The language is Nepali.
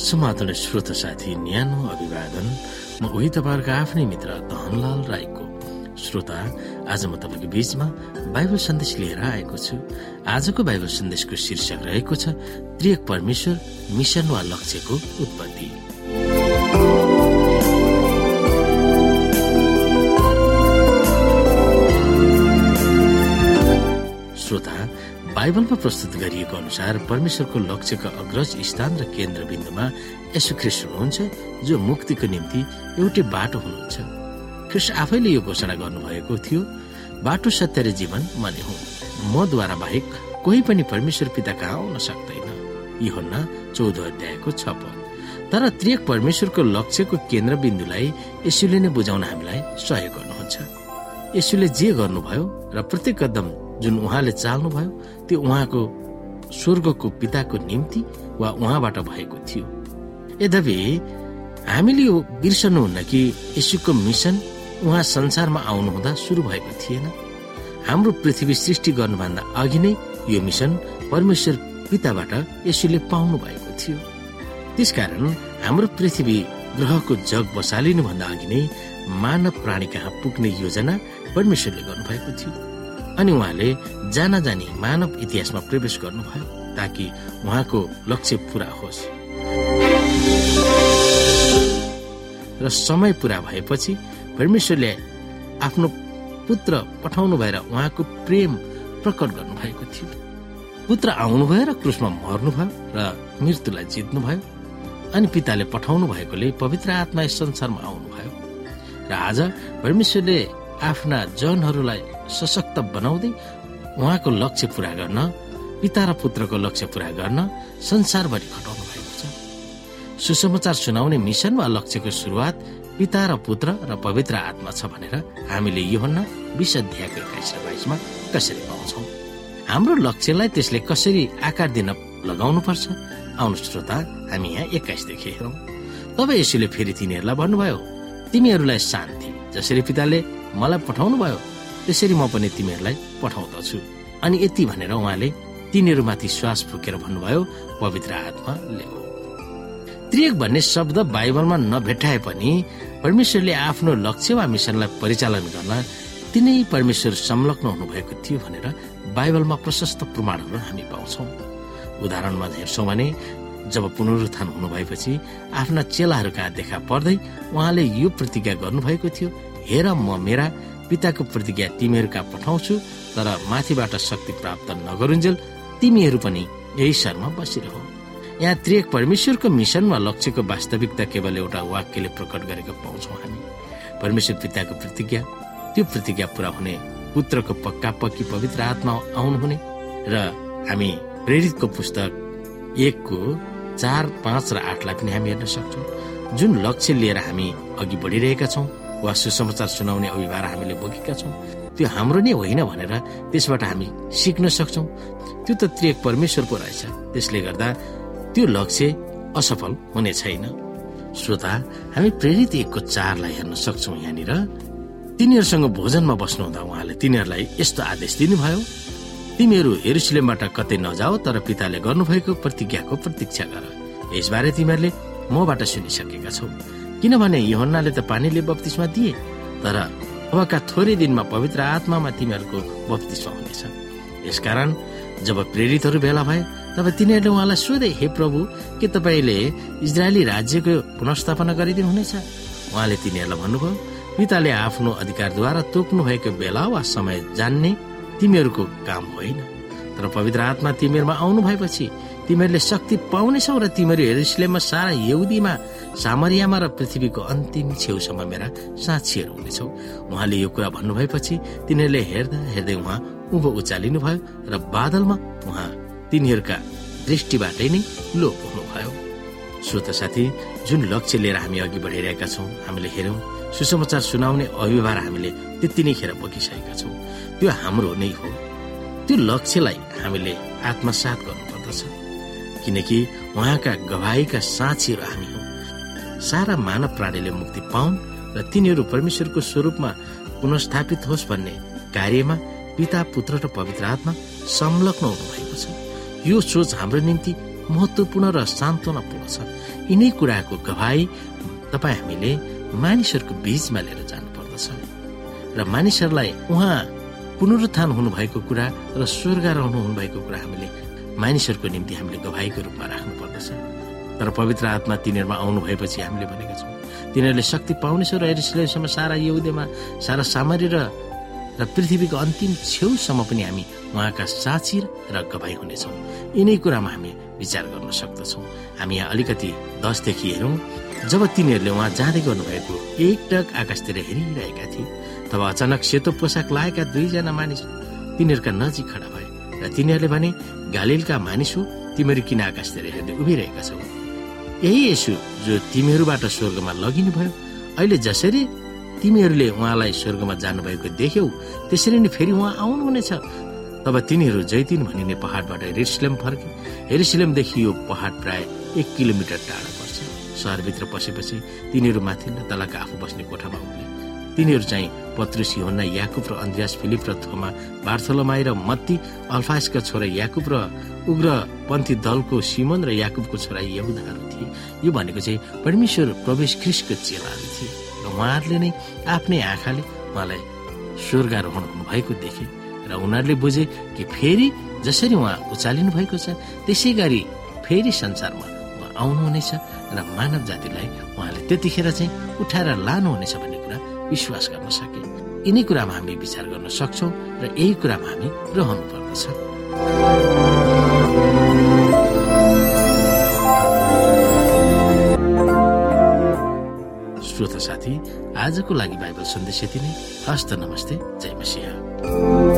समाधान श्रोत साथी न्यानो अभिवादन। म उही तपाईँहरूको आफ्नै मित्र धनलाल राईको। श्रोता आज म तपाईँको बीचमा बाइबल सन्देश लिएर आएको छु। आजको बाइबल सन्देशको शीर्षक रहेको छ त्रियक परमेश्वर मिसन वा लक्ष्यको उत्पत्ति। बाइबलमा प्रस्तुत गरिएको अनुसार परमेश्वरको लक्ष्यको अग्रज स्थान र केन्द्रबिन्दुमा यसो ख्रिस्ट हुनुहुन्छ जो मुक्तिको निम्ति एउटै बाटो हुनुहुन्छ। ख्रिस्ट आफैले यो घोषणा गर्नुभएको थियो बाटो सत्य र जीवन मने हुन् मद्वारा बाहेक कोही पनि परमेश्वर पिता कहाँ आउन सक्दैन। योहन्ना चौध अध्यायको छ पद। तर त्रियक परमेश्वरको लक्ष्यको केन्द्रबिन्दुलाई यसुले नै बुझाउन हामीलाई सहयोग गर्नुहुन्छ। यसुले जे गर्नुभयो र प्रत्येक कदम जुन उहाँले चाल्नुभयो त्यो उहाँको स्वर्गको पिताको निम्ति वा उहाँबाट भएको थियो। यद्यपि हामीले यो बिर्सनुहुन्न कि यसुको मिसन उहाँ संसारमा आउनुहुँदा सुरु भएको थिएन। हाम्रो पृथ्वी सृष्टि गर्नुभन्दा अघि नै यो मिसन परमेश्वर पिताबाट यसुले पाउनु भएको थियो। त्यसकारण हाम्रो पृथ्वी ग्रहको जग बसालिनु भन्दा अघि नै मानव प्राणी कहाँ पुग्ने योजना परमेश्वरले गर्नुभएको थियो। अनि उहाँले जान जानी मानव इतिहासमा प्रवेश गर्नुभयो ताकि उहाँको लक्ष्य पूरा होस्। र समय पूरा भएपछि परमेश्वरले आफ्नो पुत्र पठाउनु भएर उहाँको प्रेम प्रकट गर्नुभएको थियो। पुत्र आउनुभयो र क्रुसमा मर्नुभयो र मृत्युलाई जित्नुभयो अनि पिताले पठाउनु भएकोले पवित्र आत्मा यस संसारमा आउनुभयो। र आज परमेश्वरले आफ्ना जनहरूलाई सशक्त बनाउँदै उहाँको लक्ष्य पूरा गर्न पिता र पुत्रको लक्ष्य पूरा गर्न संसारभरि खटाउनु भएको छ। सुसमाचार सुनाउने मिसन वा लक्ष्यको सुरुवात पिता र पुत्र र पवित्र आत्मा छ भनेर हामीले योभन्ना बिस अध्यायको एक्काइस र बाइसमा कसरी पाउँछौ? हाम्रो लक्ष्यलाई त्यसले कसरी आकार दिन लगाउनु पर्छ आउनु श्रोता हामी यहाँ एक्काइसदेखि हेरौँ। तब यसुले फेरि तिनीहरूलाई भन्नुभयो तिमीहरूलाई शान्ति जसरी पिताले मलाई पठाउनु भयो। त्यसरी म पनि तिमीहरूलाई पठाउँदछु। अनि यति भनेर उहाँले तिनीहरूमाथि श्वास फुकेर भन्नुभयो पवित्र आत्मा ल्याऊ। त्रियक भन्ने शब्द बाइबलमा नभेटाए पनि परमेश्वरले आफ्नो लक्ष्य वा मिसनलाई परिचालन गर्न तिनै परमेश्वर संलग्न हुनुभएको थियो भनेर बाइबलमा प्रशस्त प्रमाणहरू हामी पाउँछौ। उदाहरणमा हेर्छौँ भने जब पुनरुत्थान हुनु भएपछि आफ्ना चेलाहरूका देखा पर्दै उहाँले यो प्रतिज्ञा गर्नुभएको थियो हेर म मेरा पिताको प्रतिज्ञा तिमीहरूका पठाउँछु तर माथिबाट शक्ति प्राप्त नगरुन्जेल तिमीहरू पनि यही शरमा बसिरह। यहाँ त्रियक परमेश्वरको मिसन वा लक्ष्यको वास्तविकता केवल एउटा वाक्यले प्रकट गरेको पाउँछौ हामी। परमेश्वर पिताको प्रतिज्ञा त्यो प्रतिज्ञा पूरा हुने पुत्रको पक्का पक्की पवित्र आत्मा आउनुहुने र हामी प्रेरितको पुस्तक एकको चार पाँच र आठलाई पनि हामी हेर्न सक्छौँ। जुन लक्ष्य लिएर हामी अघि बढिरहेका छौँ वा सुसमाचार सुनाउने अभिभार हामीले बोकेका छौँ। त्यो हाम्रो नै होइन भनेर त्यसबाट हामी सिक्न सक्छौँ। त्यो त त्रियक परमेश्वरको रहेछ त्यसले गर्दा त्यो लक्ष्य असफल हुने छैन। श्रोता हामी प्रेरित एकको चारलाई हेर्न सक्छौँ यहाँनिर। तिनीहरूसँग भोजनमा बस्नुहुँदा उहाँले तिनीहरूलाई यस्तो आदेश दिनुभयो तिमीहरू हेरुसलेमबाट कतै नजाओ तर पिताले गर्नुभएको प्रतिज्ञाको प्रतीक्षा गर। यसबारे तिमीहरूले मबाट सुनिसकेका छौ। किनभने योहन्नाले त पानीले बत्तिसमा दिए तर अबका थोरै दिनमा पवित्र आत्मामा तिमीहरूको बत्तिसमा हुनेछ। यसकारण जब प्रेरितहरू भेला भए तब तिनीहरूले उहाँलाई सोधे हे प्रभु के तपाईँले इजरायली राज्यको पुनस्थापना गरिदिनुहुनेछ? उहाँले तिनीहरूलाई भन्नुभयो पिताले आफ्नो अधिकारद्वारा तोक्नु भएको बेला वा समय जान्ने तिमीहरूको काम होइन। तर पवित्र आत्मा तिमीहरूमा आउनु भएपछि तिमीहरूले शक्ति पाउनेछौ र तिमीहरू हेरिसलेमा सारा यहुदीमा सामरियामा र पृथ्वीको अन्तिम छेउसम्म मेरा साक्षीहरू हुनेछौ। उहाँले यो कुरा भन्नुभएपछि तिनीहरूले हेर्दा हेर्दै उहाँ उँभो उचालिनु भयो र बादलमा उहाँ तिनीहरूका दृष्टिबाटै नै लोप हुनुभयो। श्रोत साथी जुन लक्ष्य लिएर हामी अघि बढिरहेका छौँ हामीले हेरौँ सुसमाचार सुनाउने अभिभार हामीले त्यति नै खेर बोकिसकेका छौँ। त्यो हाम्रो नै हो। त्यो लक्ष्यलाई हामीले आत्मसात गर्नुपर्दछ। किनकि उहाँका गवाईका साक्षीहरू हामी हौ। सारा मानव प्राणीले मुक्ति पाउन् र तिनीहरू परमेश्वरको स्वरूपमा पुनस्थापित होस् भन्ने कार्यमा पिता पुत्र र पवित्र आत्मा संलग्न हुनु भएको छ। यो सोच हाम्रो निम्ति महत्वपूर्ण र सान्त्वनापूर्ण छ। यिनै कुराको गवाई तपाईँ हामीले मानिसहरूको बीचमा लिएर जानुपर्दछ। र मानिसहरूलाई उहाँ पुनरुत्थान हुनुभएको कुरा र स्वर्ग रहनु हुनुभएको कुरा हामीले मानिसहरूको निम्ति हामीले गवाईको रूपमा राख्नु पर्दछ तर पवित्र आत्मा तिनीहरूमा आउनु भएपछि हामीले भनेका छौँ तिनीहरूले शक्ति पाउनेछ र एरिसलेसम्म सारा यहुदेमा सारा सामरी र र पृथ्वीको अन्तिम छेउसम्म पनि हामी उहाँका साक्षी र गवाई हुनेछौँ। यिनै कुरामा हामी विचार गर्न सक्दछौँ। हामी यहाँ अलिकति दसदेखि हेरौँ जब तिनीहरूले उहाँ जाँदै गर्नुभएको एकटक आकाशतिर हेरिरहेका थिए तब अचानक सेतो पोसाक लगाएका दुईजना मानिस तिनीहरूका नजिक खडा भए र तिनीहरूले भने गालिलका मानिस हो तिमीहरू किन आकाशतिर हेर्दै उभिरहेका छौ? यही यसु जो तिमीहरूबाट स्वर्गमा लगिनु भयो अहिले जसरी तिमीहरूले उहाँलाई स्वर्गमा जानुभएको देख्यौ त्यसरी नै फेरि उहाँ आउनुहुनेछ। तब तिनीहरू जैतिन भनिने पहाडबाट हेरिसलेम फर्के। हेरिसलेमदेखि यो पहाड प्राय एक किलोमिटर टाढा पर्छ। सहरभित्र पसेपछि तिनीहरू माथिल्लो तलका आफू बस्ने कोठामा उभिए। तिनीहरू चाहिँ पत्रुसी होन्ना याकुब र अन्ध्यास फिलिप र थोमा बार्थोलोमाई र मत्ती अल्फासका छोरा याकुब र उग्र पन्थी दलको सिमन र याकुबको छोरा यहुदाहरू थिए। यो भनेको चाहिँ परमेश्वर प्रवेश ख्रिसको चेलाहरू थिए र उहाँहरूले नै आफ्नै आँखाले उहाँलाई स्वर्गारोहण हुनुभएको देखे र उनीहरूले बुझे कि फेरि जसरी उहाँ उचालिनु भएको छ त्यसै गरी फेरि संसारमा उहाँ आउनुहुनेछ र मानव जातिलाई उहाँले त्यतिखेर चाहिँ उठाएर लानुहुनेछ विश्वास गर्न सके। यिनै कुरामा हामी विचार गर्न सक्छौँ र यही कुरामा हामी रहनु पर्दछ श्रोता साथी आजको लागि बाइबल सन्देश यति नै। हस्त नमस्ते। जय मसिंह।